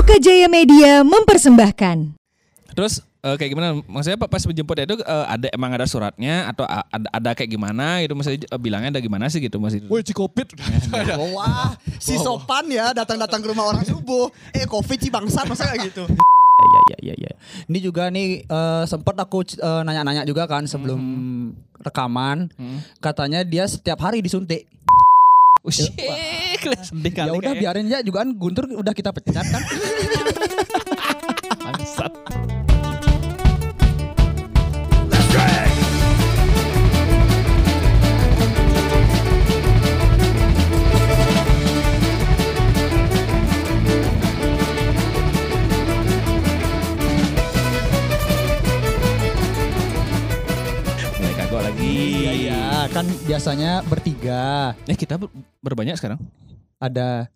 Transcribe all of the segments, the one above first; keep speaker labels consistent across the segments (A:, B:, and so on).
A: Oka Jaya Media mempersembahkan.
B: Terus eh, kayak gimana? Maksudnya pa- pas menjemput itu eh, ada emang ada suratnya atau ada, ada kayak gimana gitu? Maksudnya eh, bilangnya ada gimana sih gitu masih?
C: Woi Cikopit
D: Wah, si sopan ya datang-datang ke rumah orang subuh. Eh, covid sih bangsat masa kayak gitu.
C: Iya iya iya iya.
D: Ini juga nih eh, sempat aku eh, nanya-nanya juga kan sebelum rekaman. Katanya dia setiap hari disuntik.
B: Usyik, sedih kali.
D: ya udah biarin ya juga kan Guntur udah kita pecat kan.
B: Bangsat. Kagok lagi.
D: Iya iya, kan biasanya bertiga.
B: Eh kita ber- berbanyak sekarang.
D: Ada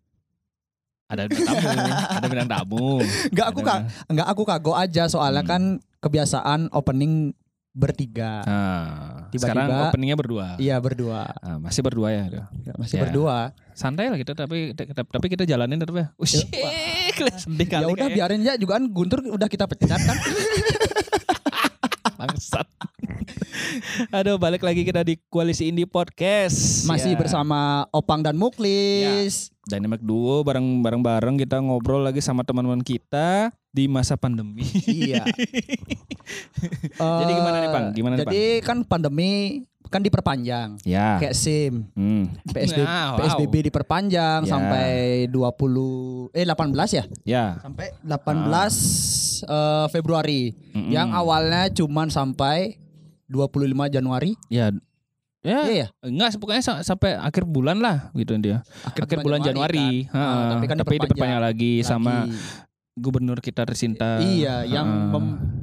B: Ada bintang tamu, ada bintang tamu.
D: Enggak aku kak, enggak aku kagok aja soalnya
B: Hmm.
D: kan kebiasaan opening bertiga.
B: Nah,
D: Tiba-tiba-
B: sekarang openingnya berdua.
D: Iya berdua.
B: Ah, masih berdua ya. udah.
D: Masih
B: Ya.
D: berdua.
B: Santai lah kita tapi kita- tapi kita jalanin tetap ya. Usyik, sedih kali.
D: Ya udah biarin ya juga kan Guntur udah kita pecat kan.
B: Bangsat. Aduh, balik lagi kita di Koalisi Indie Podcast.
D: Masih
B: Ya.
D: bersama Opang dan Muklis.
B: Dynamic Duo bareng bareng bareng kita ngobrol lagi sama teman-teman kita di masa pandemi.
D: Iya.
B: Jadi gimana nih, Bang? Gimana nih,
D: Jadi kan pandemi kan diperpanjang.
B: ya.
D: Kayak SIM,
B: Hmm.
D: PSBB,
B: Nah, wow.
D: PSBB diperpanjang
B: Ya.
D: sampai 20 eh 18 ya?
B: Ya.
D: Sampai 18 eh, Februari.
B: Mm-mm.
D: Yang awalnya cuman sampai 25 Januari.
B: Ya. Ya,
D: Iya ya?
B: enggak pokoknya sa- sampai akhir bulan lah gitu dia. Akhir, bulan, Januari.
D: kan.
B: Ha,
D: Ah, tapi kan
B: tapi diperpanjang lagi, sama
D: Lagi.
B: gubernur kita tercinta.
D: Iya, yang mem-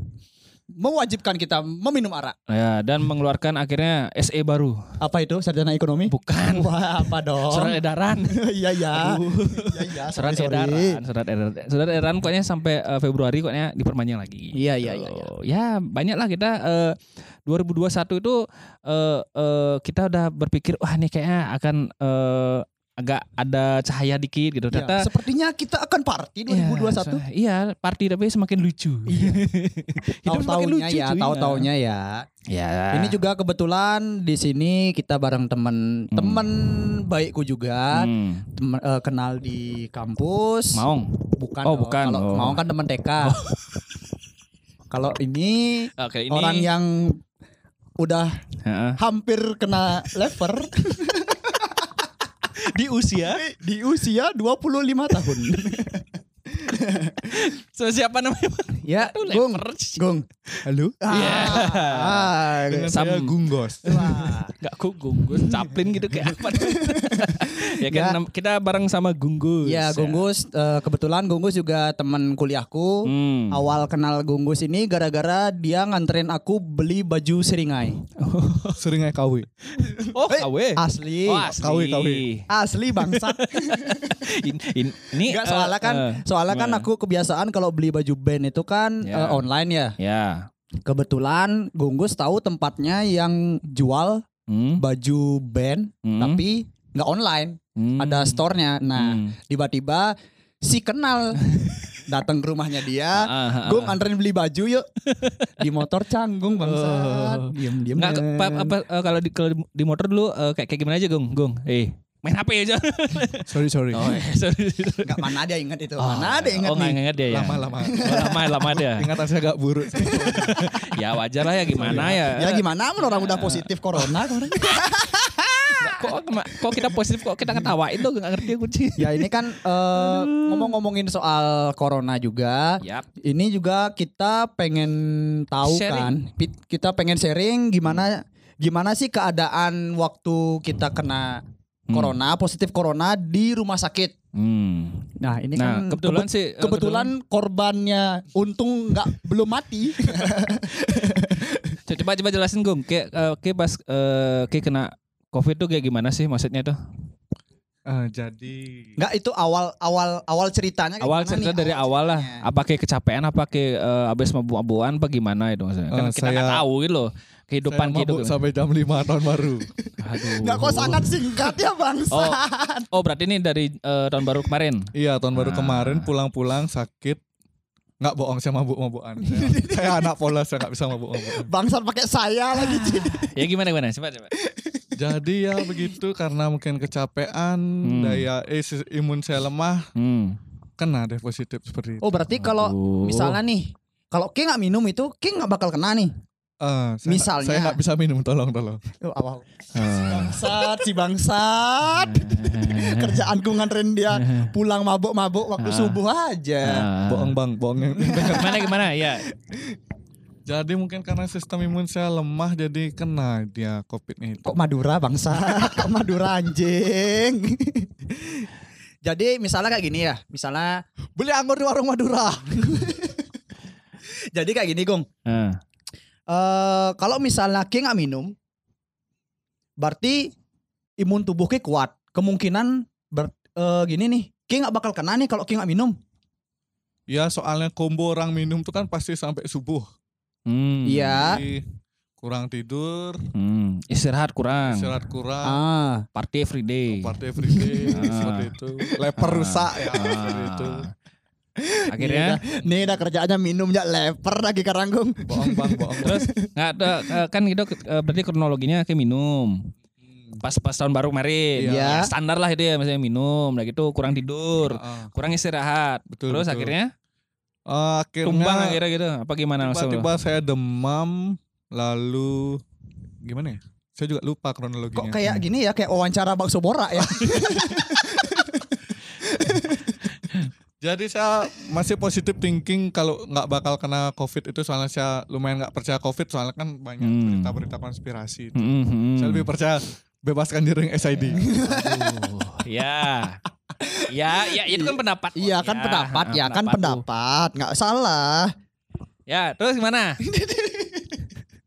D: mewajibkan kita meminum arak.
B: ya dan mengeluarkan akhirnya SE baru.
D: Apa itu? Sarjana ekonomi?
B: Bukan.
D: Wah, apa dong?
B: Surat edaran.
D: Iya ya. Iya ya.
B: surat edaran, surat edaran, surat edaran pokoknya sampai eh, Februari pokoknya diperpanjang lagi.
D: Iya iya iya. iya.
B: Ya banyak lah kita eh, 2021 itu eh, eh, kita udah berpikir wah ini kayaknya akan eh, agak ada cahaya dikit gitu.
D: Ya,
B: Ternyata
D: sepertinya kita akan party 2021.
B: Iya, iya, party tapi semakin lucu.
D: Iya.
B: Hidup semakin
D: Tahu-taunya
B: lucu,
D: ya, tahu-taunya ya.
B: Ya.
D: Ini juga kebetulan di sini kita bareng temen temen baikku juga,
B: Hmm.
D: temen, eh, kenal di kampus.
B: Maung.
D: Bukan.
B: Oh, bukan.
D: Kalau
B: Oh.
D: mau kan temen TK. Kalau ini
B: Oke, ini
D: orang yang udah
B: Heeh.
D: hampir kena lever
B: di usia
D: di usia 25 tahun.
B: so, siapa namanya?
D: ya,
B: Aduh,
D: Gung. Gung. Halo?
B: Iya.
D: Ah,
B: Sam-
C: Gunggos.
D: wah.
B: Enggak kok Gunggus Chaplin gitu kayak apa ya kan
D: Ya.
B: nam- kita bareng sama Gunggus
D: Ya, Gunggus eh, kebetulan Gunggus juga teman kuliahku.
B: Hmm.
D: Awal kenal Gunggus ini gara-gara dia nganterin aku beli baju seringai.
C: Sering aja KW.
B: oh
D: Eh,
B: KW
D: Asli.
B: oh asli
C: KW, KW.
D: Asli.
B: In- in- ini
D: Enggak
B: eh,
D: soalnya kan
B: eh,
D: soalnya kan aku kebiasaan kalau beli baju band itu kan
B: Ya.
D: eh, online ya.
B: ya
D: Kebetulan Gunggus tahu tempatnya yang jual
B: Hmm.
D: baju band
B: Hmm.
D: tapi nggak online,
B: Hmm.
D: ada store-nya. Nah,
B: Hmm.
D: tiba-tiba si kenal datang ke rumahnya dia,
B: Ah, ah, ah.
D: Gung anterin beli baju yuk. Di motor canggung bangsat. Diem-diem.
B: Nggak, ke- pa- apa, eh, kalau di kalau di- motor dulu eh, kayak kayak gimana aja Gung Gung eh main HP aja
C: Sorry sorry.
B: oh eh, sorry
D: Enggak mana ada ingat itu. mana ada ingat
B: oh
D: nih.
B: ingat dia ya
C: Lama lama.
B: Oh, lama lama dia
C: Ingatan saya agak buruk.
B: ya wajar lah ya gimana ya
D: Ya gimana men orang udah positif corona kemarin.
B: kok kok kita positif kok kita ketawain tuh nggak ngerti aku sih
D: ya ini kan eh, ngomong-ngomongin soal corona juga.
B: Yap.
D: Ini juga kita pengen tahu
B: Sharing.
D: kan. Kita pengen sharing gimana gimana sih keadaan waktu kita kena
B: Hmm.
D: corona, positif corona di rumah sakit.
B: Hmm.
D: Nah, ini
B: Nah,
D: kan
B: kebetulan
D: kebe-
B: sih eh,
D: kebetulan korbannya untung nggak belum mati.
B: kebetulan- coba coba jelasin Gung kayak eh, kayak pas eh, kayak kena covid tuh kayak gimana sih maksudnya tuh
C: Eh, jadi
D: Enggak itu awal awal awal ceritanya kayak
B: Awal cerita
D: nih?
B: dari awal lah.
D: ceritanya.
B: Apa kayak kecapean, apa kayak eh, abis mabuk-mabukan, apa gimana itu maksudnya. Kan
C: Eh,
B: kita nggak
C: saya-
B: tahu gitu loh. Kehidupan
C: saya
B: kehidupan.
C: mabuk sampai jam 5 tahun baru.
B: Aduh.
D: Enggak kok sangat singkat ya bangsa.
B: Oh, oh berarti ini dari eh, tahun baru kemarin.
C: iya, tahun baru
B: Ah.
C: kemarin pulang-pulang sakit. Nggak bohong saya mabuk-mabukan. Saya, saya anak polos saya nggak bisa mabuk-mabukan.
D: Bangsat pakai saya lagi.
B: Ya gimana gimana? Coba coba.
C: Jadi ya begitu karena mungkin kecapean,
B: Hmm.
C: daya eh, imun saya lemah,
B: Hmm.
C: kena deh positif seperti itu.
D: Oh berarti kalau
B: Aduh.
D: misalnya nih kalau King nggak minum itu King nggak bakal kena nih.
C: Eh, saya
D: misalnya.
C: saya nggak bisa minum, tolong tolong.
D: Oh, awal.
B: Eh.
D: Bangsat si bangsat. Kerjaanku nganterin dia pulang mabuk-mabuk waktu
B: Ah.
D: subuh aja.
B: Ah.
C: Bohong bang, bohong
B: Gimana gimana? Ya.
C: Jadi mungkin karena sistem imun saya lemah jadi kena dia covidnya itu.
D: Kok Madura bangsa? Kok Madura anjing? Jadi misalnya kayak gini ya, misalnya beli anggur di warung Madura. Jadi kayak gini, Gong.
B: Eh.
D: Eh kalau misalnya King nggak minum, berarti imun tubuh King kuat. Kemungkinan ber, eh, gini nih, King nggak bakal kena nih kalau King nggak minum.
C: Ya soalnya combo orang minum tuh kan pasti sampai subuh.
B: Hmm.
D: Iya.
C: Kurang tidur,
B: Hmm. Istirahat kurang.
C: istirahat kurang,
D: Ah,
B: Party every day.
C: party every day,
B: Ah.
C: seperti itu. Leper
B: Ah.
C: rusak ya,
B: Ah.
C: seperti itu.
B: Akhirnya
D: nih udah kerjaannya minumnya leper lagi karanggung.
C: Bohong bang, bohong. bang.
B: terus nggak ada eh, kan gitu eh, berarti kronologinya kayak minum. Pas pas tahun baru kemarin.
D: Iya.
B: Ya, standar lah itu ya misalnya minum, udah gitu kurang tidur,
C: Ah,
B: kurang istirahat.
C: betul.
B: terus
C: betul.
B: akhirnya
C: Eh, akhirnya
B: tumbang akhirnya gitu. Apa gimana langsung?
C: tiba-tiba saya demam, lalu gimana ya? Saya juga lupa kronologinya.
D: Kok kayak gini ya, kayak wawancara bakso borak ya.
C: Jadi saya masih positif thinking kalau nggak bakal kena covid itu soalnya saya lumayan nggak percaya covid soalnya kan banyak
B: Hmm.
C: berita-berita konspirasi. itu.
B: Hmm, hmm.
C: Saya lebih percaya bebaskan diri yang SID.
B: Aduh, ya. Ya, ya itu kan pendapat.
D: Iya kan
B: Ya,
D: pendapat, ya kan pendapat, nggak salah.
B: Ya, terus gimana?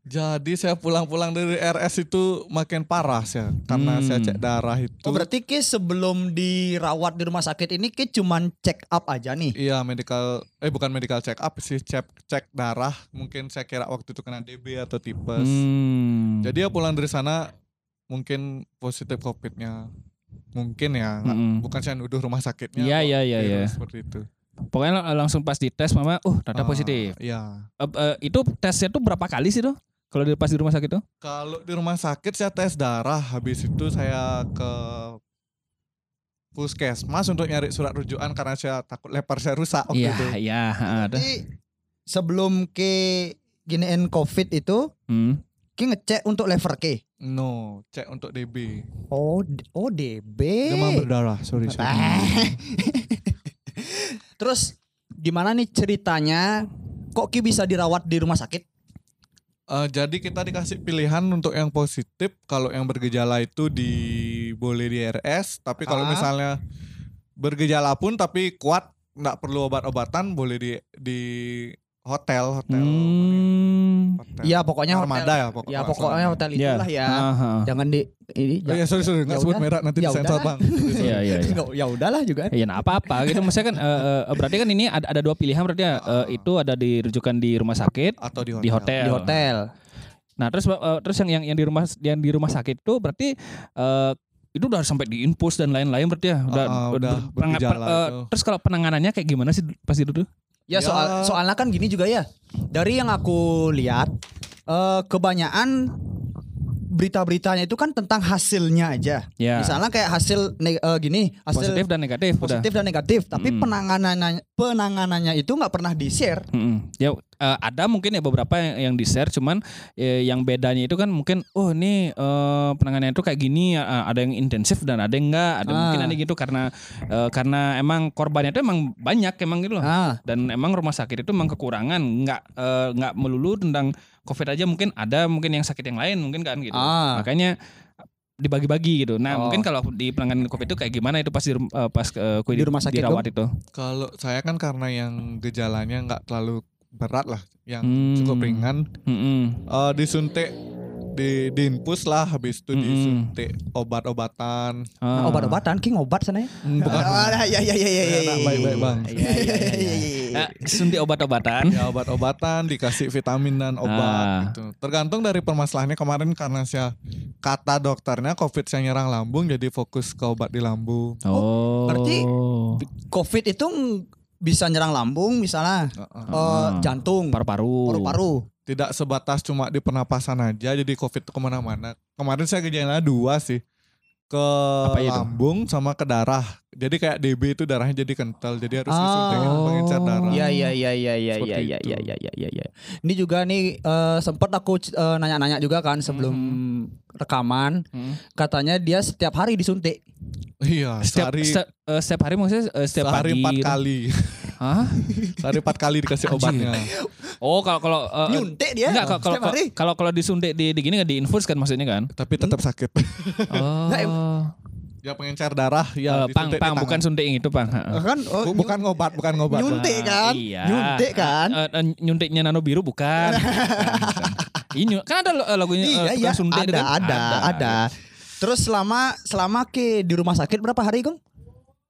C: Jadi saya pulang-pulang dari RS itu makin parah saya karena
B: Hmm.
C: saya cek darah itu.
D: Oh berarti Ki sebelum dirawat di rumah sakit ini Ki cuman check up aja nih.
C: Iya medical eh bukan medical check up sih cek cek darah mungkin saya kira waktu itu kena DB atau tipes.
B: Hmm.
C: Jadi ya pulang dari sana mungkin positif covidnya mungkin ya nggak-
B: Mm-mm.
C: bukan saya nuduh rumah sakitnya.
B: Iya, iya, iya, iya.
C: Seperti itu.
B: Pokoknya lang- langsung pas dites mama, uh ternyata
C: Ah,
B: positif.
C: Iya.
B: Eh, eh, itu tesnya tuh berapa kali sih tuh? Kalau di pas di rumah sakit tuh?
C: Kalau di rumah sakit saya tes darah, habis itu saya ke puskesmas untuk nyari surat rujukan karena saya takut lepar saya rusak waktu
B: Iya,
C: itu.
B: iya, ada.
D: Jadi sebelum Ki giniin COVID itu
B: Hmm.
D: Ki ngecek untuk lever Ki.
C: No, cek untuk DB.
D: Oh, oh DB.
C: Demam berdarah, sorry. sorry.
D: Terus gimana nih ceritanya? Kok Ki bisa dirawat di rumah sakit?
C: Eh, jadi kita dikasih pilihan untuk yang positif, kalau yang bergejala itu di boleh di RS, tapi kalau
D: Ah.
C: misalnya bergejala pun tapi kuat, nggak perlu obat-obatan, boleh di di hotel, hotel.
B: Hmm.
C: Hotel.
D: Iya pokoknya
C: Armada
D: hotel.
C: ya pokoknya.
D: Ya pokoknya hotel
B: Ya.
D: itulah ya.
B: Aha.
D: Jangan di ini.
C: Oh iya sorry sorry nggak
D: Ya
C: sebut
D: udah.
C: merek nanti
D: Ya
C: disensor
D: udah.
C: bang.
B: Iya, iya, iya.
D: Ya udahlah juga.
B: Ya nah apa-apa gitu maksudnya kan eh, berarti kan ini ada, ada dua pilihan berarti ya Eh, itu ada dirujukan di rumah sakit
C: Atau di hotel.
B: di hotel.
D: Di hotel.
B: Nah, terus eh, terus yang yang yang di rumah yang di rumah sakit itu berarti eh, itu udah sampai diinfus dan lain-lain berarti ya. Udah,
C: Ah, ah,
B: ber-
C: udah
B: penang-
C: bergejala
B: per-
C: itu.
B: terus kalau penanganannya kayak gimana sih pas itu tuh?
D: Ya,
C: Ya.
D: soal soalnya kan gini juga ya. Dari yang aku lihat eh, kebanyakan berita-beritanya itu kan tentang hasilnya aja.
B: Ya.
D: Misalnya kayak hasil ne- eh, gini, hasil
B: positif dan negatif
D: positif dan negatif, tapi
B: Mm.
D: penanganannya penanganannya itu nggak pernah di-share.
B: udah. Mm-mm. Ya eh, ada mungkin ya beberapa yang, yang di-share cuman eh, yang bedanya itu kan mungkin oh ini eh, penanganannya itu kayak gini eh, ada yang intensif dan ada yang enggak, ada
D: Ah.
B: mungkin ada gitu karena eh, karena emang korbannya itu emang banyak emang gitu loh.
D: Ah,
B: dan emang rumah sakit itu emang kekurangan nggak nggak melulu tentang covid aja mungkin ada mungkin yang sakit yang lain mungkin kan gitu
D: Ah.
B: makanya dibagi-bagi gitu nah
D: Oh.
B: mungkin kalau di penanganan covid itu kayak gimana itu pas di, rum- eh, pas kui
D: Di rumah sakit
B: dirawat itu
C: Kalau saya kan karena yang gejalanya nggak terlalu berat lah, yang
B: Hmm.
C: cukup ringan,
B: Mm-mm.
C: eh, disuntik di diinfus lah habis itu disuntik obat-obatan.
B: Ah.
D: Nah, obat-obatan King obat sana ya.
C: Hmm, Bukan
D: Ah, ya ya ya ya ya.
C: Enak, baik-baik, Bang.
D: Iya iya iya iya, iya.
B: Ah, suntik obat-obatan.
C: ya obat-obatan dikasih vitamin dan obat
B: Ah.
C: gitu. Tergantung dari permasalahannya kemarin karena saya kata dokternya COVID saya nyerang lambung jadi fokus ke obat di lambung.
B: Oh.
D: berarti- Covid itu bisa nyerang lambung misalnya
C: Heeh.
D: eh,
B: Ah.
D: jantung,
B: paru-paru.
D: paru-paru.
C: Tidak sebatas cuma di pernapasan aja jadi COVID ke mana-mana. Kemarin saya gejala dua sih ke lambung sama ke darah. Jadi kayak DB itu darahnya jadi kental jadi harus
D: Ah.
C: disuntik pengencer darah.
D: Iya iya iya iya iya iya iya iya iya iya iya. Ini juga nih eh, sempat aku eh, nanya-nanya juga kan sebelum rekaman
B: Hmm.
D: katanya dia setiap hari disuntik.
C: Iya,
B: Setiap
C: sehari
B: setiap, eh, setiap hari maksudnya eh, setiap
C: sehari
B: pagi.
C: empat
B: gitu.
C: kali.
B: Hah?
C: sehari empat kali dikasih obatnya.
B: Oh, kalau kalau eh,
D: Nyuntik dia.
B: Enggak, kalau kalau kalau kalau disuntik di, di gini nggak diinfus kan maksudnya kan?
C: Tapi tetap sakit.
B: Oh.
C: Ya pengencer darah ya
B: Eh, pang pang bukan suntik yang itu, Pang. Heeh.
D: kan oh,
C: Bu- bukan ngobat, bukan ngobat.
D: Nyuntik kan?
B: Iya.
D: Nyuntik kan?
B: Eh, eh, nyuntiknya nano biru bukan. Bukan. Ini kan ada lo- lagunya
D: Iya
B: eh,
D: iya
B: suntik itu
D: ada,
B: kan?
D: ada ada Terus selama selama ke di rumah sakit berapa hari Gong?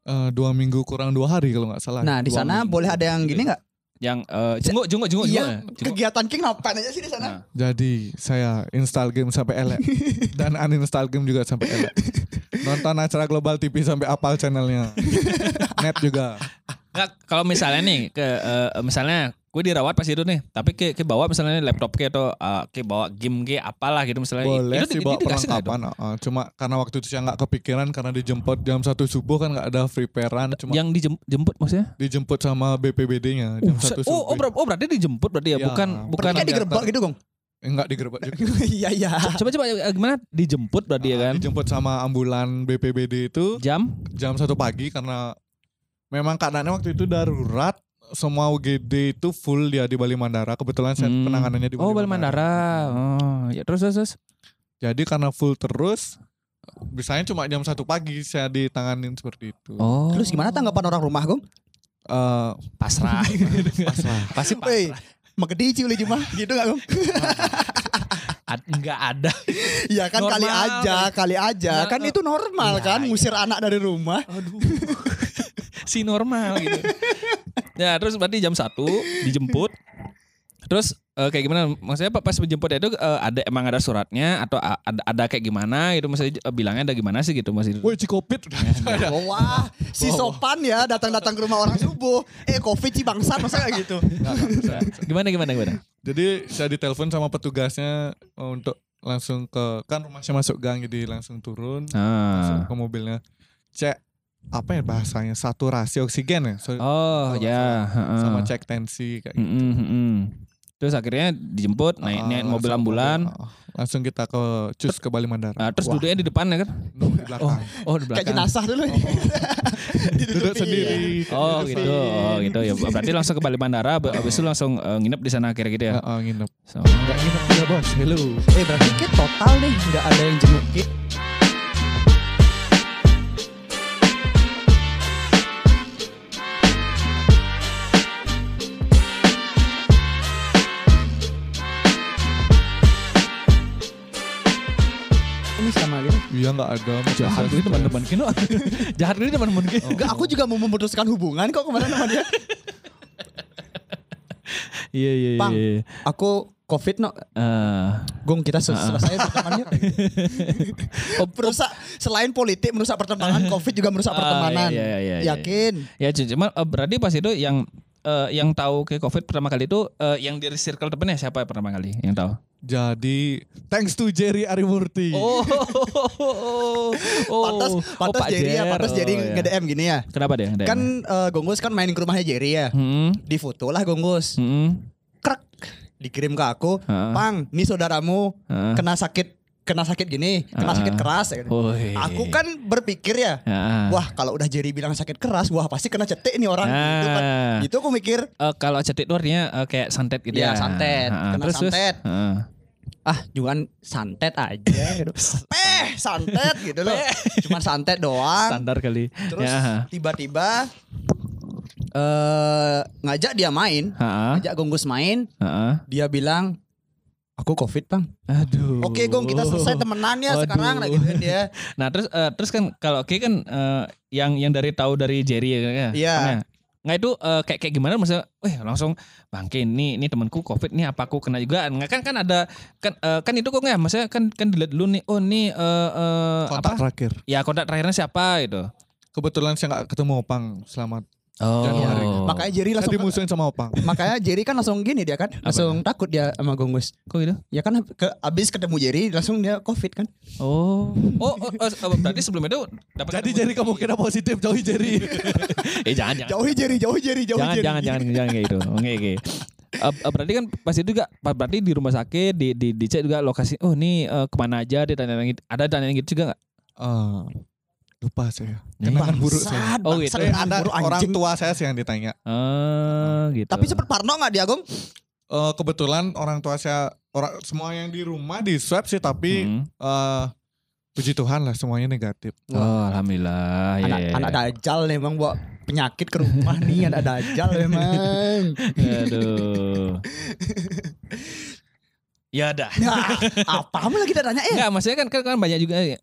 C: Eh, dua minggu kurang dua hari kalau nggak salah.
D: Nah di sana
C: minggu.
D: boleh ada yang gini nggak?
B: Yang eh, jenguk jenguk jenguk
D: Iya.
B: jenguk.
D: Kegiatan King ngapain aja sih di sana?
B: Nah.
C: Jadi saya install game sampai elek dan uninstall game juga sampai elek. Nonton acara Global TV sampai apal channelnya. Net juga.
B: Nggak, kalau misalnya nih ke eh, misalnya gue dirawat pas itu nih, tapi ke, ke bawa misalnya laptop ke atau eh, ke bawa game ke apalah gitu misalnya.
C: Boleh
B: itu,
C: sih
B: di-
C: bawa
B: dikasih nggak itu?
C: perlengkapan. uh, cuma karena waktu itu saya nggak kepikiran karena dijemput jam satu subuh kan nggak ada free peran. Cuma
B: Yang dijemput maksudnya?
C: dijemput sama BPBD-nya jam
B: Uh,
C: satu
B: se- oh, oh,
C: subuh.
B: ber- oh, berarti dijemput berarti ya,
C: Ya.
B: bukan bukan.
D: Berarti kayak digerebek gitu Gong?
C: Enggak digerebek juga.
D: Iya iya.
B: Coba coba eh, gimana? Dijemput berarti ya
C: Ah,
B: kan?
C: Dijemput sama ambulan BPBD itu
B: Jam?
C: jam satu pagi karena memang keadaannya waktu itu darurat semua UGD itu full dia di Bali Mandara kebetulan saya
B: Hmm.
C: penanganannya di Bali,
B: Oh, Bali Mandara. Oh, ya terus terus. terus.
C: jadi karena full terus bisanya cuma jam satu pagi saya ditanganin seperti itu
B: Oh.
D: Terus gimana tanggapan orang rumah Gong?
C: Eh,
B: pasrah.
C: pasrah.
B: Pasti pasrah.
D: megedi cium cuma gitu nggak Gong?
B: Enggak ada.
D: Iya kan kali
B: Normal.
D: aja, kali aja.
B: Nah,
D: Kan itu normal
B: iya,
D: kan
B: iya.
D: ngusir anak dari rumah.
B: Aduh. si normal gitu. Ya, terus berarti jam 1 dijemput. Terus eh, kayak gimana? Maksudnya pa- pas menjemput itu eh, ada emang ada suratnya atau a- ada, ada kayak gimana gitu maksudnya eh, bilangnya ada gimana sih gitu masih.
C: Woi Cikopit.
D: Oh, wah, si sopan ya datang-datang ke rumah orang subuh. Eh, covid sih bangsat masa kayak gitu.
B: Gimana gimana gimana?
C: jadi saya ditelepon sama petugasnya untuk langsung ke kan rumahnya masuk gang jadi langsung turun langsung
B: Ah.
C: ke mobilnya cek apa ya bahasanya saturasi oksigen ya So-
B: Oh, ya, heeh.
C: sama cek tensi kayak gitu.
B: Mm-mm, mm-mm. Terus akhirnya dijemput naik
C: Ah,
B: naik mobil ambulan.
C: mobil, ah, langsung kita ke cus ke Bali Mandara
B: Ah, terus
D: Wah.
B: duduknya di depan ya kan?
C: No, di belakang
B: Oh, di
D: Kayak
B: belakang.
D: jenazah dulu.
C: duduk sendiri
B: Oh
C: Duduk
B: gitu,
C: sendiri.
B: oh gitu ya. Berarti langsung ke Bali Bandara, ab- habis itu langsung eh, nginep di sana akhirnya gitu ya.
C: Ah, ah, nginep
B: So,
C: nggak nginep ya bos hello
D: Eh, berarti Kit total nih nggak ada yang jenguk Kit.
C: Iya nggak ada
B: jahat ini teman-teman kino. jahat ini teman-teman kino.
D: Enggak, aku juga mau memutuskan hubungan kok kemarin sama dia.
B: Iya iya iya.
D: Pang.
B: iya.
D: Aku covid no.
B: Eh,
D: Gong kita sel- selesai pertemanannya. oh, merusak selain politik merusak pertemanan, covid juga merusak
B: Ah,
D: pertemanan.
B: iya, iya, iya, iya.
D: Yakin?
B: ya cuma eh, berarti pas itu yang eh, yang tahu ke covid pertama kali itu eh, yang dari circle temennya siapa ya pertama kali yang tahu?
C: jadi thanks to Jerry Arimurti
B: Oh, oh,
D: pantas pantas
B: Pak
D: Jerry ya, pantas
B: Oh,
D: Jerry
B: iya.
D: nge-DM gini ya.
B: Kenapa deh?
D: Kan eh, Gonggus kan main ke rumahnya Jerry ya.
B: Hmm,
D: Di foto lah Gonggus.
B: hmm,
D: Krek dikirim ke aku.
B: Heeh.
D: Pang, ini saudaramu
B: heeh.
D: kena sakit kena sakit gini, kena
B: Heeh.
D: sakit keras ya.
B: Woi.
D: Aku kan berpikir ya,
B: Heeh.
D: wah kalau udah Jerry bilang sakit keras, wah pasti kena cetek nih orang. Gitu kan.
B: Nah.
D: Itu aku mikir,
B: Eh, kalau cetik itu artinya eh, kayak santet gitu
D: Iya,
B: ya.
D: santet.
B: Heeh.
D: Kena
B: terus, terus?
D: santet.
B: Heeh.
D: ah cuman santet aja gitu. Peh, santet gitu loh. Cuman santet doang.
B: Standar kali.
D: Terus
B: Ya.
D: tiba-tiba eh ngajak dia main,
B: Heeh.
D: ngajak Gonggus main,
B: Heeh.
D: dia bilang Aku covid bang.
B: Aduh.
D: Oke gong kita selesai temenannya
B: Waduh.
D: sekarang lagi gitu dia.
B: Nah terus eh, terus kan kalau Oke kan eh, yang yang dari tahu dari Jerry ya. ya?
D: Iya.
B: Nah, nggak itu eh, kayak kayak gimana maksudnya? Weh langsung bangke ini ini temanku covid nih apa aku kena juga? Nggak kan kan ada kan eh, kan itu kok nggak? Maksudnya kan kan dilihat dulu nih. Oh nih eh, eh,
C: Kontak
B: apa?
C: terakhir.
B: Ya kontak terakhirnya siapa gitu.
C: Kebetulan saya nggak ketemu Opang selamat.
B: Oh.
C: Januari.
D: Makanya Jerry langsung
C: dimusuhin sama Opang.
D: makanya Jerry kan langsung gini dia kan, langsung takut dia sama Gonggus.
B: Kok gitu?
D: Ya kan ke, abis ketemu Jerry langsung dia covid kan.
B: Oh. Oh, oh, oh, oh, berarti sebelum itu dapat
C: Jadi jadi kemungkinan positif jauhi Jerry.
B: eh jangan jangan.
D: Jauhi Jerry, jauhi Jerry, jauhi
B: jangan,
D: Jerry.
B: jangan jangan jangan kayak gitu. Oke oke. Eh, eh, berarti kan pas itu juga berarti di rumah sakit di di dicek juga lokasi. Oh ini eh, ke mana aja ditanya gitu. Ada tanya gitu juga nggak?
C: Eh, lupa saya.
B: Ya,
C: Kenangan buruk saya.
B: Oh, gitu.
C: Saya ada
D: Buruk
C: orang
D: anjing.
C: tua saya sih yang ditanya.
B: Oh gitu.
D: Tapi sempat parno nggak dia Gong?
C: Eh, kebetulan orang tua saya orang semua yang di rumah di swab sih tapi
B: Hmm.
C: eh, puji Tuhan lah semuanya negatif.
B: Oh alhamdulillah. Ya,
D: anak
B: ya,
D: anak
B: ya.
D: dajal memang bawa penyakit ke rumah nih anak dajal memang.
B: Aduh. ya dah.
D: Nah, apa kamu lagi tanya eh?
B: Enggak, maksudnya kan, kan kan banyak juga ya.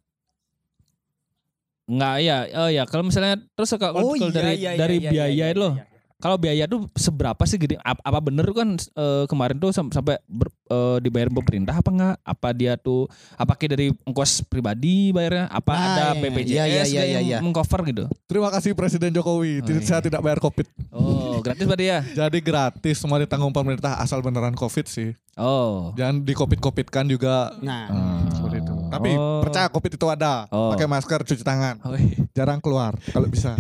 B: Enggak ya, oh ya kalau misalnya terus kalau kalau dari dari biaya itu loh. Kalau biaya tuh seberapa sih gede? Apa, apa bener kan eh, kemarin tuh sam- sampai ber- eh, dibayar pemerintah apa enggak? Apa dia tuh apakah dari ongkos pribadi bayarnya? Apa
D: Nah,
B: ada
D: iya,
B: BPJS
D: iya, iya, iya,
B: yang
D: iya.
B: mengcover gitu?
C: Terima kasih Presiden
B: Oh,
C: Jokowi. Tidak-
B: iya.
C: Saya tidak bayar Covid.
B: Oh, gratis berarti ya?
C: Jadi gratis semua ditanggung pemerintah asal beneran Covid sih.
B: Oh.
C: Jangan di Covid Covidkan juga
D: Nah,
B: Hmm.
C: seperti itu. Tapi
B: Oh.
C: percaya Covid itu ada.
B: Oh.
C: Pakai masker, cuci tangan.
B: Oh, iya.
C: Jarang keluar kalau bisa.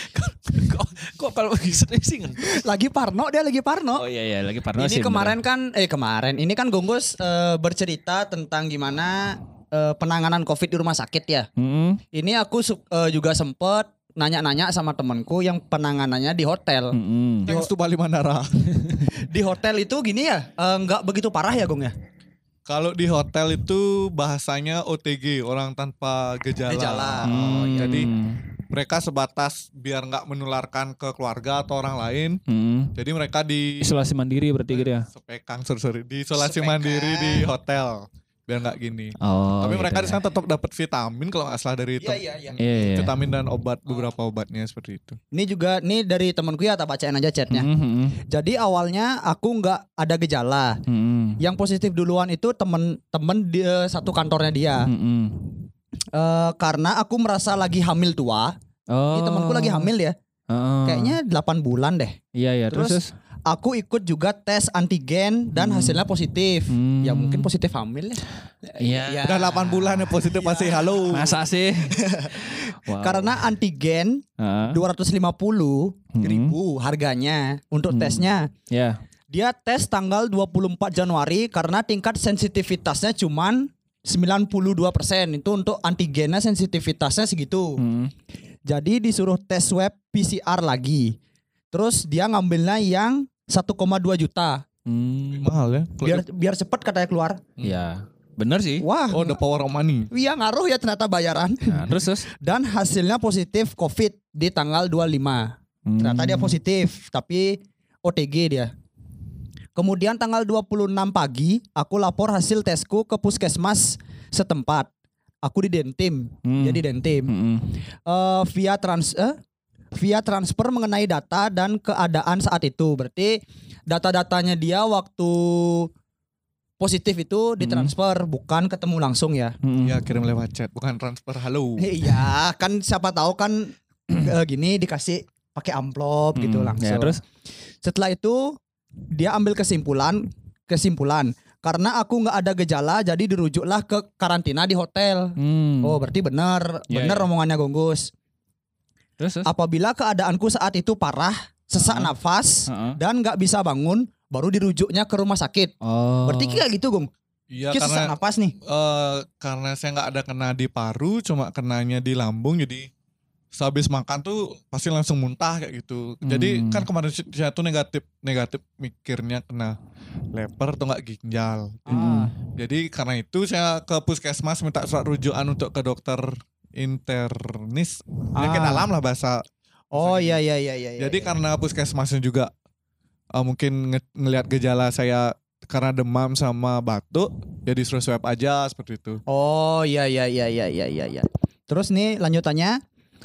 B: kok, kok kalau serius sih
D: lagi parno dia lagi parno.
B: Oh iya iya lagi parno
D: ini
B: sih,
D: kemarin kan eh kemarin ini kan Gonggus eh, bercerita tentang gimana eh, penanganan Covid di rumah sakit ya.
B: beneran.
D: Ini aku su- eh, juga sempet nanya-nanya sama temanku yang penanganannya di hotel.
B: Mm-mm.
C: Thanks to Bali Mandara.
D: Di hotel itu gini ya, eh, nggak begitu parah ya Gong ya?
C: Kalau di hotel itu bahasanya OTG, orang tanpa gejala.
D: Gejala.
C: Oh,
B: Hmm.
C: Jadi mereka sebatas biar nggak menularkan ke keluarga atau orang lain.
B: Mm-mm.
C: Jadi mereka di
B: isolasi mandiri berarti gitu ya.
C: Sepekang, sorry, sorry, di isolasi
D: Sepekang.
C: mandiri di hotel. Biar nggak gini.
B: Oh.
C: Tapi mereka
B: gitu
C: di sana tetap dapat vitamin kalau nggak salah dari itu.
D: iya iya.
B: ya. Iya iya.
C: Vitamin dan obat beberapa obatnya seperti itu.
D: Ini juga nih dari temanku ya, tak bacain aja chatnya.
B: Mm-mm.
D: Jadi awalnya aku nggak ada gejala.
B: Mm-mm.
D: Yang positif duluan itu temen-temen di satu kantornya dia.
B: Mm-mm.
D: Eh, karena aku merasa lagi hamil tua.
B: Oh.
D: Ini temanku lagi hamil ya.
B: Heeh.
D: Kayaknya 8 bulan deh.
B: Iya iya terus.
D: Terus, Aku ikut juga tes antigen dan
B: Hmm.
D: hasilnya positif.
B: Hmm.
D: Ya mungkin positif hamil ya.
B: Iya.
D: Ya.
C: Udah 8 bulan ya positif masih halo.
B: Masa sih? Wow.
D: Karena antigen
B: Heeh.
D: 250
B: Hmm.
D: ribu harganya untuk
B: Hmm.
D: tesnya.
B: Ya.
D: Dia tes tanggal 24 Januari karena tingkat sensitivitasnya cuman 92% itu untuk antigennya sensitivitasnya segitu.
B: Mm.
D: Jadi disuruh tes swab PCR lagi. Terus dia ngambilnya yang 1,2 juta.
B: Mm.
C: Mahal ya.
D: Biar biar cepet katanya keluar.
B: Iya. Bener sih.
D: Wah,
C: Oh, the power of money.
D: iya ngaruh ya ternyata bayaran.
B: Nah, terus terus.
D: Dan hasilnya positif COVID di tanggal 25.
B: Hmm.
D: Ternyata dia positif, tapi OTG dia. Kemudian tanggal 26 pagi, aku lapor hasil tesku ke puskesmas setempat. Aku di Dentim,
B: Hmm.
D: jadi Dentim.
B: Mm-mm.
D: Eh, via trans eh, via transfer mengenai data dan keadaan saat itu. Berarti data-datanya dia waktu positif itu ditransfer, bukan ketemu langsung ya.
B: Mm-mm.
C: Ya kirim lewat chat, bukan transfer halo.
D: Iya, kan siapa tahu kan eh, gini dikasih pakai amplop gitu
B: Mm-mm.
D: langsung.
B: Ya, terus.
D: Setelah itu dia ambil kesimpulan kesimpulan karena aku nggak ada gejala jadi dirujuklah ke karantina di hotel.
B: Hmm.
D: Oh, berarti benar,
B: Iya,
D: benar
B: iya.
D: omongannya Gonggus.
B: Terus terus.
D: Apabila keadaanku saat itu parah, sesak
B: Heeh.
D: nafas
B: Heeh.
D: dan nggak bisa bangun, baru dirujuknya ke rumah sakit.
B: Oh.
D: Berarti kayak gitu, Gong.
C: Iya karena
D: nafas nih.
C: eh, karena saya nggak ada kena di paru, cuma kenanya di lambung jadi sehabis makan tuh pasti langsung muntah kayak gitu. Jadi
B: Hmm.
C: kan kemarin saya tuh negatif negatif mikirnya kena leper atau nggak ginjal.
B: Mm-mm.
C: Jadi karena itu saya ke puskesmas minta surat rujukan untuk ke dokter internis penyakit
D: Ah.
C: dalam lah bahasa.
D: Oh iya iya iya iya.
C: Jadi
D: iya.
C: karena puskesmasnya juga eh, mungkin nge- ngelihat gejala saya karena demam sama batuk ya disuruh swab aja seperti itu.
D: Oh iya iya iya iya iya iya. iya. Terus nih lanjutannya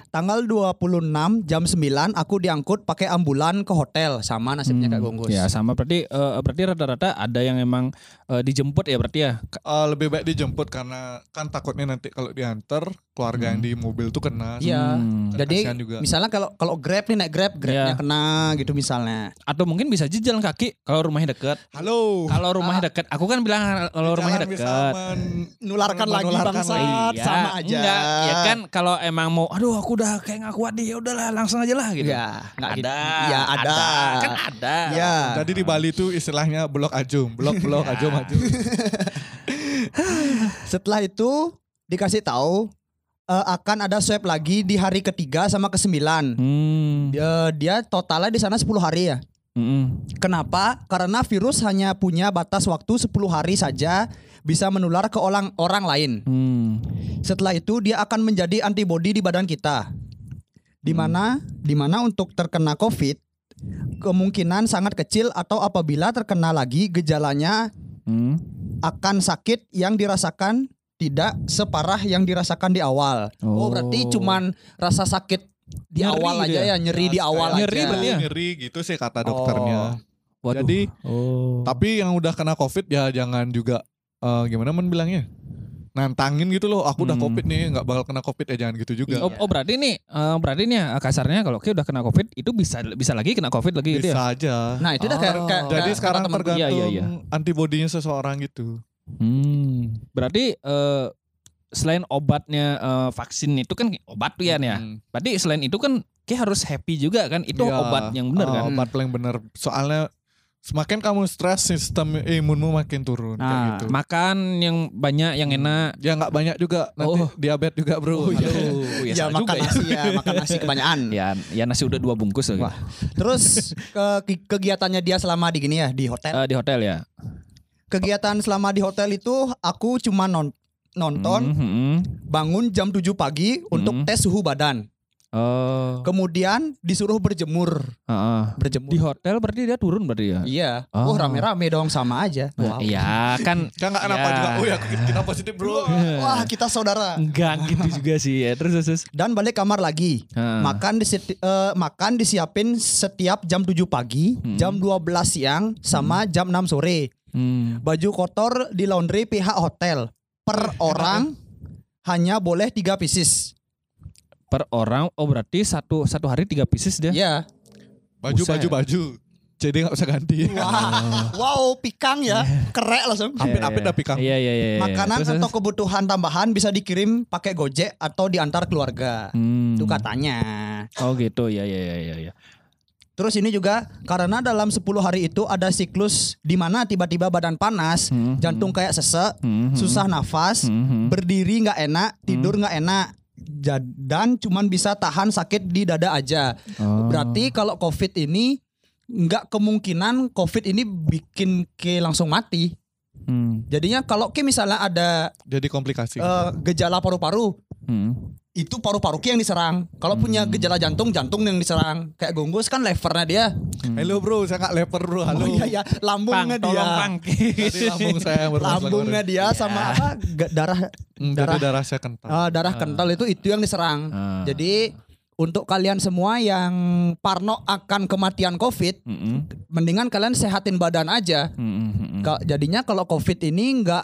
D: tanggal 26 jam 9 aku diangkut pakai ambulan ke hotel sama nasibnya kayak Gonggus.
B: Ya sama berarti eh, berarti rata-rata ada yang emang eh, dijemput ya berarti ya.
C: Eh, lebih baik dijemput karena kan takutnya nanti kalau diantar keluarga yang di mobil tuh kena.
D: Iya.
B: Hmm.
D: Jadi
C: juga.
D: misalnya kalau kalau Grab nih naik Grab, Grabnya
B: Iya.
D: kena gitu misalnya.
B: Atau mungkin bisa aja jalan kaki kalau rumahnya deket.
C: Halo.
B: Kalau rumahnya deket, aku kan bilang kalau rumahnya
C: Jangan bisa
B: deket.
C: men-
D: Nularkan lagi
C: menularkan
D: bangsat,
B: Iya,
D: sama aja.
B: Enggak, ya kan kalau emang mau aduh aku udah kayak nggak kuat nih, ya udahlah langsung aja lah gitu.
D: Ya, nggak gitu.
B: ada.
D: Ya, ada.
B: Kan ada.
D: Ya.
C: Jadi di Bali tuh istilahnya blok ajum, blok blok
B: Ya.
C: ajum ajum.
D: Setelah itu dikasih tahu eh, akan ada swab lagi di hari ketiga sama kesembilan.
B: Hmm.
D: Dia, dia totalnya di sana 10 hari ya.
B: Mm-mm.
D: Kenapa? Karena virus hanya punya batas waktu 10 hari saja bisa menular ke orang orang lain.
B: Hmm.
D: Setelah itu dia akan menjadi antibodi di badan kita. Di mana di mana untuk terkena Covid kemungkinan sangat kecil atau apabila terkena lagi gejalanya
B: Hmm.
D: akan sakit yang dirasakan tidak separah yang dirasakan di awal. Oh,
B: Oh.
D: berarti cuman rasa sakit di
B: Nyeri
D: awal
B: gitu
D: aja
B: ya?
D: ya, nyeri di awal
B: Nyeri
D: aja.
B: berarti ya?
C: Nyeri gitu sih kata dokternya.
B: Waduh.
C: Jadi
B: oh.
C: tapi yang udah kena covid ya jangan juga eh, gimana men bilangnya nantangin gitu loh. Aku udah
B: Hmm.
C: covid nih nggak bakal kena covid ya jangan gitu juga.
B: Oh, oh berarti nih, eh, berarti nih eh, kasarnya kalau kayak udah kena covid itu bisa bisa lagi kena covid lagi gitu ya?
C: Bisa aja.
D: Nah, itu udah kayak,
B: Oh.
D: kayak
C: Jadi
D: kayak
C: sekarang tergantung
B: Iya, iya, iya.
C: antibodinya seseorang gitu.
B: Hmm. Berarti eh, selain obatnya eh, vaksin itu kan obat tuh ya, ya.
C: Hmm.
B: Berarti selain itu kan kayak harus happy juga kan? Itu
C: Iya.
B: obat yang benar
C: Ah,
B: kan?
C: Obat paling benar. Soalnya semakin kamu stres sistem imunmu makin turun kayak
D: Nah,
C: gitu.
B: Makan yang banyak, yang enak.
C: Ya nggak banyak juga nanti
B: Oh.
C: diabetes juga bro.
B: Oh, iya.
C: Aduh.
B: Oh,
D: ya,
B: salah
D: makan
B: juga ya.
D: nasi ya, makan nasi kebanyakan.
B: Ya, ya nasi udah dua bungkus lagi.
D: Wah. Terus ke- ke- kegiatannya dia selama di gini ya di hotel.
B: Eh, di hotel ya.
D: Kegiatan selama di hotel itu aku cuma non- nonton,
B: Hmm, hmm, hmm.
D: bangun jam 7 pagi untuk
B: Hmm.
D: tes suhu badan.
B: Oh,
D: Kemudian disuruh berjemur,
B: heeh.
D: berjemur.
B: Di hotel berarti dia turun berarti ya?
D: Iya.
B: Oh.
D: Oh, rame-rame dong sama aja.
B: Nah,
D: Wow.
B: Iya kan
C: Kan nggak kenapa
B: Ya.
C: juga. Oh ya kita positif bro.
D: Wah, kita saudara.
B: enggak gitu juga sih ya. Terus terus.
D: Dan balik kamar lagi.
B: Heeh.
D: Makan disi- eh, makan disiapin setiap jam 7 pagi,
B: Hmm.
D: jam 12 siang, sama jam 6 sore.
B: Hmm.
D: Baju kotor di laundry pihak hotel. Per orang hanya boleh tiga pieces.
B: Per orang oh berarti satu satu hari tiga pieces dia.
D: Ya.
C: Baju
B: Buset.
C: baju baju. Jadi nggak usah ganti.
D: Wah, wow, pikang ya. Kerek langsung.
C: Apit-apit tapi kang.
B: Iya iya iya. iya.
D: Makanan
B: Terus,
D: atau kebutuhan tambahan bisa dikirim pakai Gojek atau diantar keluarga.
B: Hmm.
D: Itu katanya.
B: Oh gitu ya ya ya ya.
D: Terus ini juga karena dalam 10 hari itu ada siklus di mana tiba-tiba badan panas,
B: Hmm,
D: jantung kayak sesek,
B: Hmm, hmm.
D: susah nafas,
B: Hmm, hmm.
D: berdiri nggak enak, tidur nggak enak, dan cuman bisa tahan sakit di dada aja.
B: Oh.
D: Berarti kalau COVID ini nggak kemungkinan COVID ini bikin ke langsung mati.
B: Hmm.
D: Jadinya kalau ke misalnya ada
C: Jadi komplikasi.
D: eh, gejala paru-paru,
B: Hmm.
D: Itu paru-paru Ki yang diserang. Kalau punya gejala jantung, jantung yang diserang. Kayak gonggus kan levernya dia.
C: Halo bro, saya nggak leper bro. Halo.
D: Oh iya ya,
B: Pang,
D: lambungnya dia.
B: tolong pang.
C: Lambung saya yang bermasalah
D: Lambungnya dia sama apa? ga- darah
C: Hmm,
D: darah
C: Jadi darah saya kental.
D: ah, darah kental itu itu yang diserang.
B: Ah.
D: Jadi untuk kalian semua yang parno akan kematian COVID,
B: Hmm,
D: mendingan kalian sehatin badan aja.
B: hmm, hmm, hmm.
D: Jadinya kalau COVID ini nggak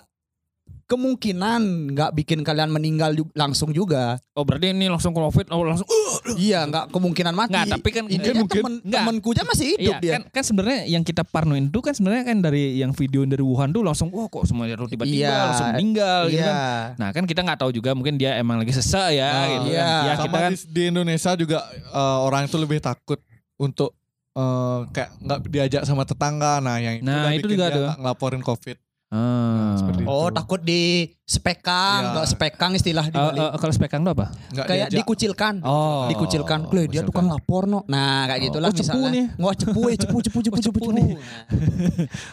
D: kemungkinan nggak bikin kalian meninggal ju- langsung juga.
B: Oh berarti ini langsung covid oh langsung
D: Iya, nggak kemungkinan mati.
B: Nggak, tapi kan-
D: ini
B: mungkin-
D: mungkin
B: mungkin- nggak.
D: temenku aja masih hidup
B: Iya
D: dia.
B: kan kan sebenarnya yang kita parnoin itu kan sebenarnya kan dari yang video dari Wuhan tuh langsung wah kok semuanya tiba-tiba
D: Iya.
B: langsung meninggal gitu
D: Iya.
B: kan. Nah kan kita nggak tahu juga mungkin dia emang lagi sesak ya
C: Ah,
B: gitu
D: iya.
B: kan. Ya
C: Sama
B: kita kan
C: di, di Indonesia juga eh, orang itu lebih takut untuk eh, kayak nggak diajak sama tetangga. Nah yang itu,
B: Nah, itu
C: bikin
B: juga
C: dia
B: tuh.
C: nggak ngelaporin COVID.
B: Ah.
C: itu.
D: Oh, takut di spekang,
C: Iya.
D: nggak spekang istilah di
B: Eh,
D: Bali.
B: eh, kalau spekang itu apa?
C: Nggak
D: kayak
C: diajak.
D: dikucilkan.
B: Oh.
D: dikucilkan. Loh, dia tukang lapor no. Nah, kayak
B: Oh.
D: gitulah
B: Oh, cepu
D: misalnya.
B: nih.
D: Wah, cepu, eh, cepu, cepu, cepu,
B: Oh,
D: cepu,
B: cepu
D: cepu.
B: nih.
D: Nah.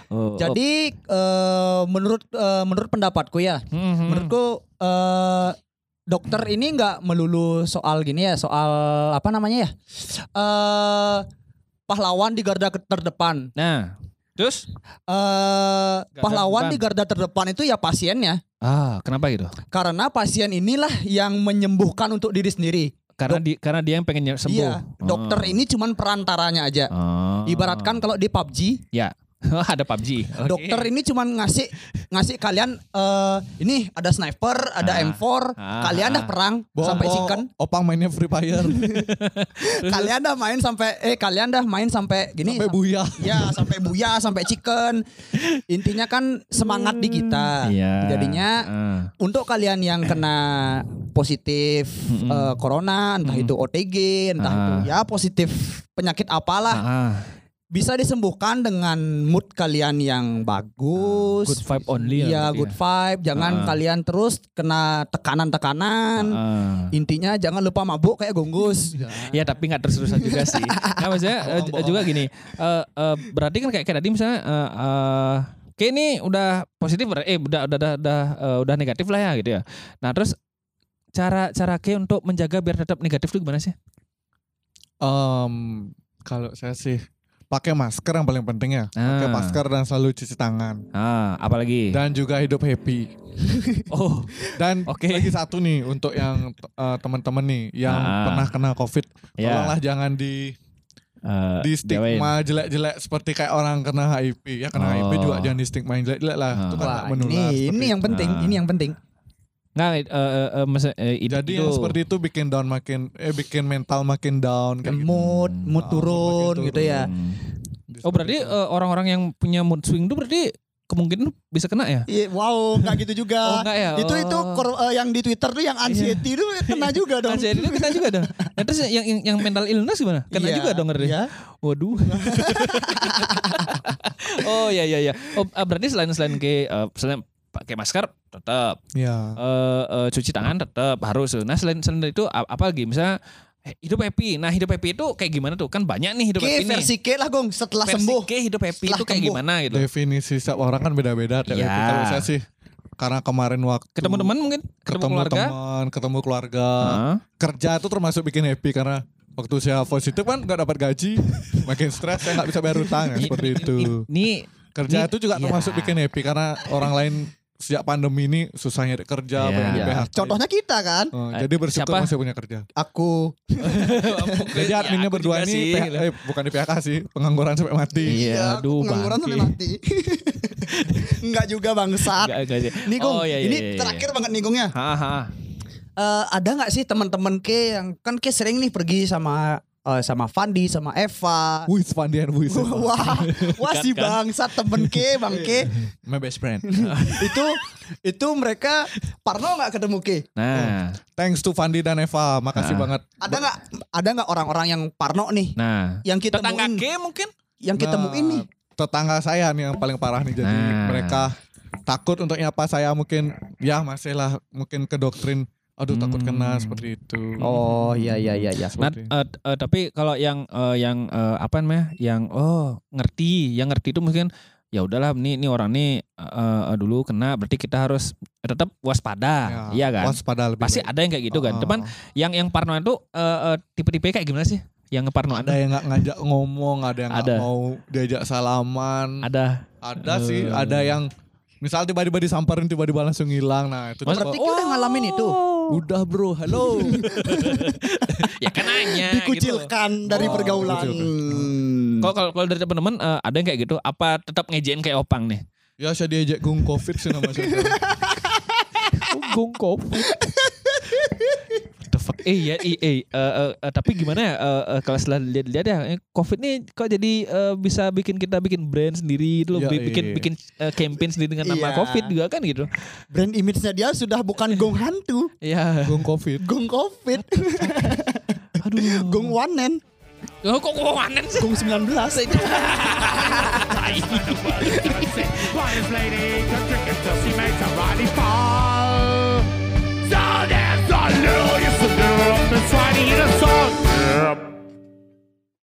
B: Oh,
D: Jadi eh, menurut eh, menurut pendapatku ya,
B: oh. Hmm,
D: menurutku eh, dokter ini nggak melulu soal gini ya, soal apa namanya ya? Eh pahlawan di garda terdepan.
B: Nah, Terus?
D: eh pahlawan
B: depan.
D: di garda terdepan itu ya pasiennya.
B: Ah, kenapa gitu?
D: Karena pasien inilah yang menyembuhkan untuk diri sendiri.
B: Karena di karena dia yang pengen sembuh.
D: Iya, dokter
B: Oh.
D: ini cuman perantaranya aja.
B: Oh.
D: Ibaratkan kalau di PUBG,
B: ya. ada PUBG. Oke.
D: dokter ini cuman ngasih ngasih kalian eh ini ada sniper, ada
B: Ah.
D: M4,
B: Ah,
D: kalian
B: ah.
D: dah perang
C: Bawa-
D: sampai chicken.
C: Opang mainnya Free Fire
D: kalian dah main sampai eh kalian dah main sampai gini
C: sampai
D: sam-
C: buya.
D: Ya sampai buya sampai chicken. Intinya kan semangat di kita.
B: Iya.
D: Jadinya
B: Ah.
D: untuk kalian yang kena positif eh, corona, entah itu OTG, entah
B: Ah.
D: itu ya positif penyakit apalah,
B: Ah.
D: Bisa disembuhkan dengan mood kalian yang bagus.
B: Good vibe only ya
D: Iya, good
B: ya.
D: vibe. Jangan
B: Ah.
D: kalian terus kena tekanan-tekanan.
B: Ah.
D: Intinya jangan lupa mabuk kayak gonggus.
B: Ya tapi nggak terus-terusan juga sih. Nah maksudnya eh,
C: Bohong, bohong.
B: juga gini. eh, eh, berarti kan kayak, kayak tadi misalnya eh, eh, kayak ini udah positif ber- eh udah udah udah udah, eh, udah negatif lah ya gitu ya. Nah terus cara cara kayak untuk menjaga biar tetap negatif itu gimana sih?
C: Em, kalau saya sih pakai masker yang paling penting ya. Pakai
B: Ah.
C: masker dan selalu cuci tangan.
B: Ah apalagi.
C: Dan juga hidup happy.
B: oh
C: Dan
B: Oke.
C: lagi satu nih untuk yang eh, teman-teman nih yang
B: Ah.
C: pernah kena COVID,
B: ya.
C: tolonglah jangan di
B: eh,
C: di stigma jelek-jelek seperti kayak orang kena HIV. Ya kena HIV
B: Oh.
C: juga jangan di stigma jelek-jelek lah.
B: Ah.
C: Itu kan menular.
D: ini
C: seperti
D: ini yang penting,
B: Ah.
D: ini yang penting.
B: Nggak, eh, eh, eh, maksudnya, eh, itu,
C: Jadi
B: itu-
C: yang seperti itu bikin down makin eh bikin mental makin down kayak gitu.
D: Mood, mood
C: Ah,
D: turun
C: makin
D: gitu ya.
B: Hmm. Oh berarti eh, orang-orang yang punya mood swing itu berarti kemungkinan bisa kena ya?
D: Iya, wow, enggak gitu juga.
B: Oh, enggak ya?
D: Itu itu
B: Oh.
D: kor- eh, yang di Twitter tuh yang anxiety itu kena juga dong.
B: Jadi itu kena juga dong. Nah, terus yang, yang yang mental illness gimana? Kena
D: Iya,
B: juga dong ngerti?
D: iya.
B: Waduh. oh iya iya iya. Oh ah, berarti selain selain ke eh, selain pakai masker tetap
C: ya.
B: eh, eh, cuci tangan tetap harus. Nah selain selain itu apa lagi? Misalnya eh, hidup happy. Nah hidup happy itu kayak gimana tuh? Kan banyak nih hidup
D: Oke,
B: happy
D: versi K lah Gong setelah
B: Versi
D: sembuh.
B: K hidup happy
D: Setelah
B: itu kayak
D: sembuh.
B: gimana gitu?
C: Definisi setiap orang kan beda-beda.
B: Ya.
C: Kalau saya sih karena kemarin waktu
B: Ketemu teman mungkin? Ketemu,
C: ketemu
B: keluarga?
C: teman, ketemu keluarga,
B: Hah?
C: kerja itu termasuk bikin happy karena waktu saya positif kan nggak dapat gaji, makin stres saya nggak bisa bayar utang ya, seperti itu.
B: Ini
C: Kerja
B: Ini-
C: itu juga
B: iya.
C: termasuk bikin happy karena orang lain sejak pandemi ini susah nyari kerja,
B: Iya.
C: banyak di
D: Ya,
C: PHK.
D: Contohnya kita kan.
C: Oh, jadi bersyukur
B: Siapa?
C: masih punya kerja.
D: Aku
C: Jadi
B: Ya,
C: adminnya
B: aku
C: berdua ini
B: sih.
C: PH eh, bukan di PHK sih, pengangguran sampai mati.
B: Iya,
D: Ya,
B: aduh
D: pengangguran sampai mati. Enggak juga bangsat.
B: Enggak, enggak Oh, iya, iya,
D: ini
B: iya, iya.
D: terakhir banget nih Gong ya.
B: Haha.
D: Eh, ada nggak sih teman-teman K yang kan K sering nih pergi sama eh, sama Fandi, sama Eva.
C: Wih, Fandian, wih.
D: Wah, wah si bangsat temen K, Bang K.
C: My best friend.
D: itu itu mereka Parno nggak ketemu K?
B: Nah,
C: Thanks to Fandi dan Eva, makasih
B: Ah.
C: banget.
D: Ada nggak ada nggak orang-orang yang Parno nih
B: nah.
D: yang kita
B: Tetangga
D: temuin
B: K mungkin?
D: yang kita
C: Nah,
D: temuin nih?
C: Tetangga saya nih yang paling parah nih jadi
B: Nah.
C: mereka takut untuk nyapa saya mungkin ya masih lah mungkin ke doktrin aduh takut kena
B: Hmm.
C: seperti itu.
D: Oh iya iya iya iya.
B: Nah, eh, eh, tapi kalau yang eh, yang eh, apa namanya? Yang oh, ngerti, yang ngerti itu mungkin ya udahlah ini ini orang nih eh, dulu kena berarti kita harus tetap waspada.
C: Ya,
B: iya kan?
C: Waspada lebih
B: Pasti
C: baik.
B: ada yang kayak gitu kan.
C: Oh,
B: Cuman yang yang parno itu eh, eh, tipe-tipe kayak gimana sih? Yang parno
C: ada yang nggak ngajak ngomong, ada yang nggak mau diajak salaman.
B: ada.
C: Ada sih,
B: Eh.
C: ada yang misal tiba-tiba disamperin tiba-tiba langsung hilang. Nah, itu
B: Mas-
D: Berarti Ki udah ngalamin itu.
C: udah bro, halo.
B: ya kan nanya gitu.
D: Dikucilkan dari
C: Oh,
D: pergaulan. Hmm.
B: Kalau kalau kalau dari teman-teman eh, ada yang kayak gitu? Apa tetap ngejein kayak opang nih?
C: ya saya diajak gung covid sih nama saya.
B: Gong covid fuck eh, iya, eh, eh, eh ya eh, eh. Uh, uh, tapi gimana ya uh, uh, kalau setelah lihat-lihat ya covid ini kok jadi uh, bisa bikin kita bikin brand sendiri itu
C: ya,
B: bikin
C: iya.
B: bikin uh, campaign sendiri dengan nama
D: iya.
B: covid juga kan gitu
D: brand image-nya dia sudah bukan gong hantu
B: ya
C: gong covid
D: gong covid
B: aduh
D: gong wanen
B: Oh, kok wanen sih?
D: Gong 19
E: aja. and try to in a song.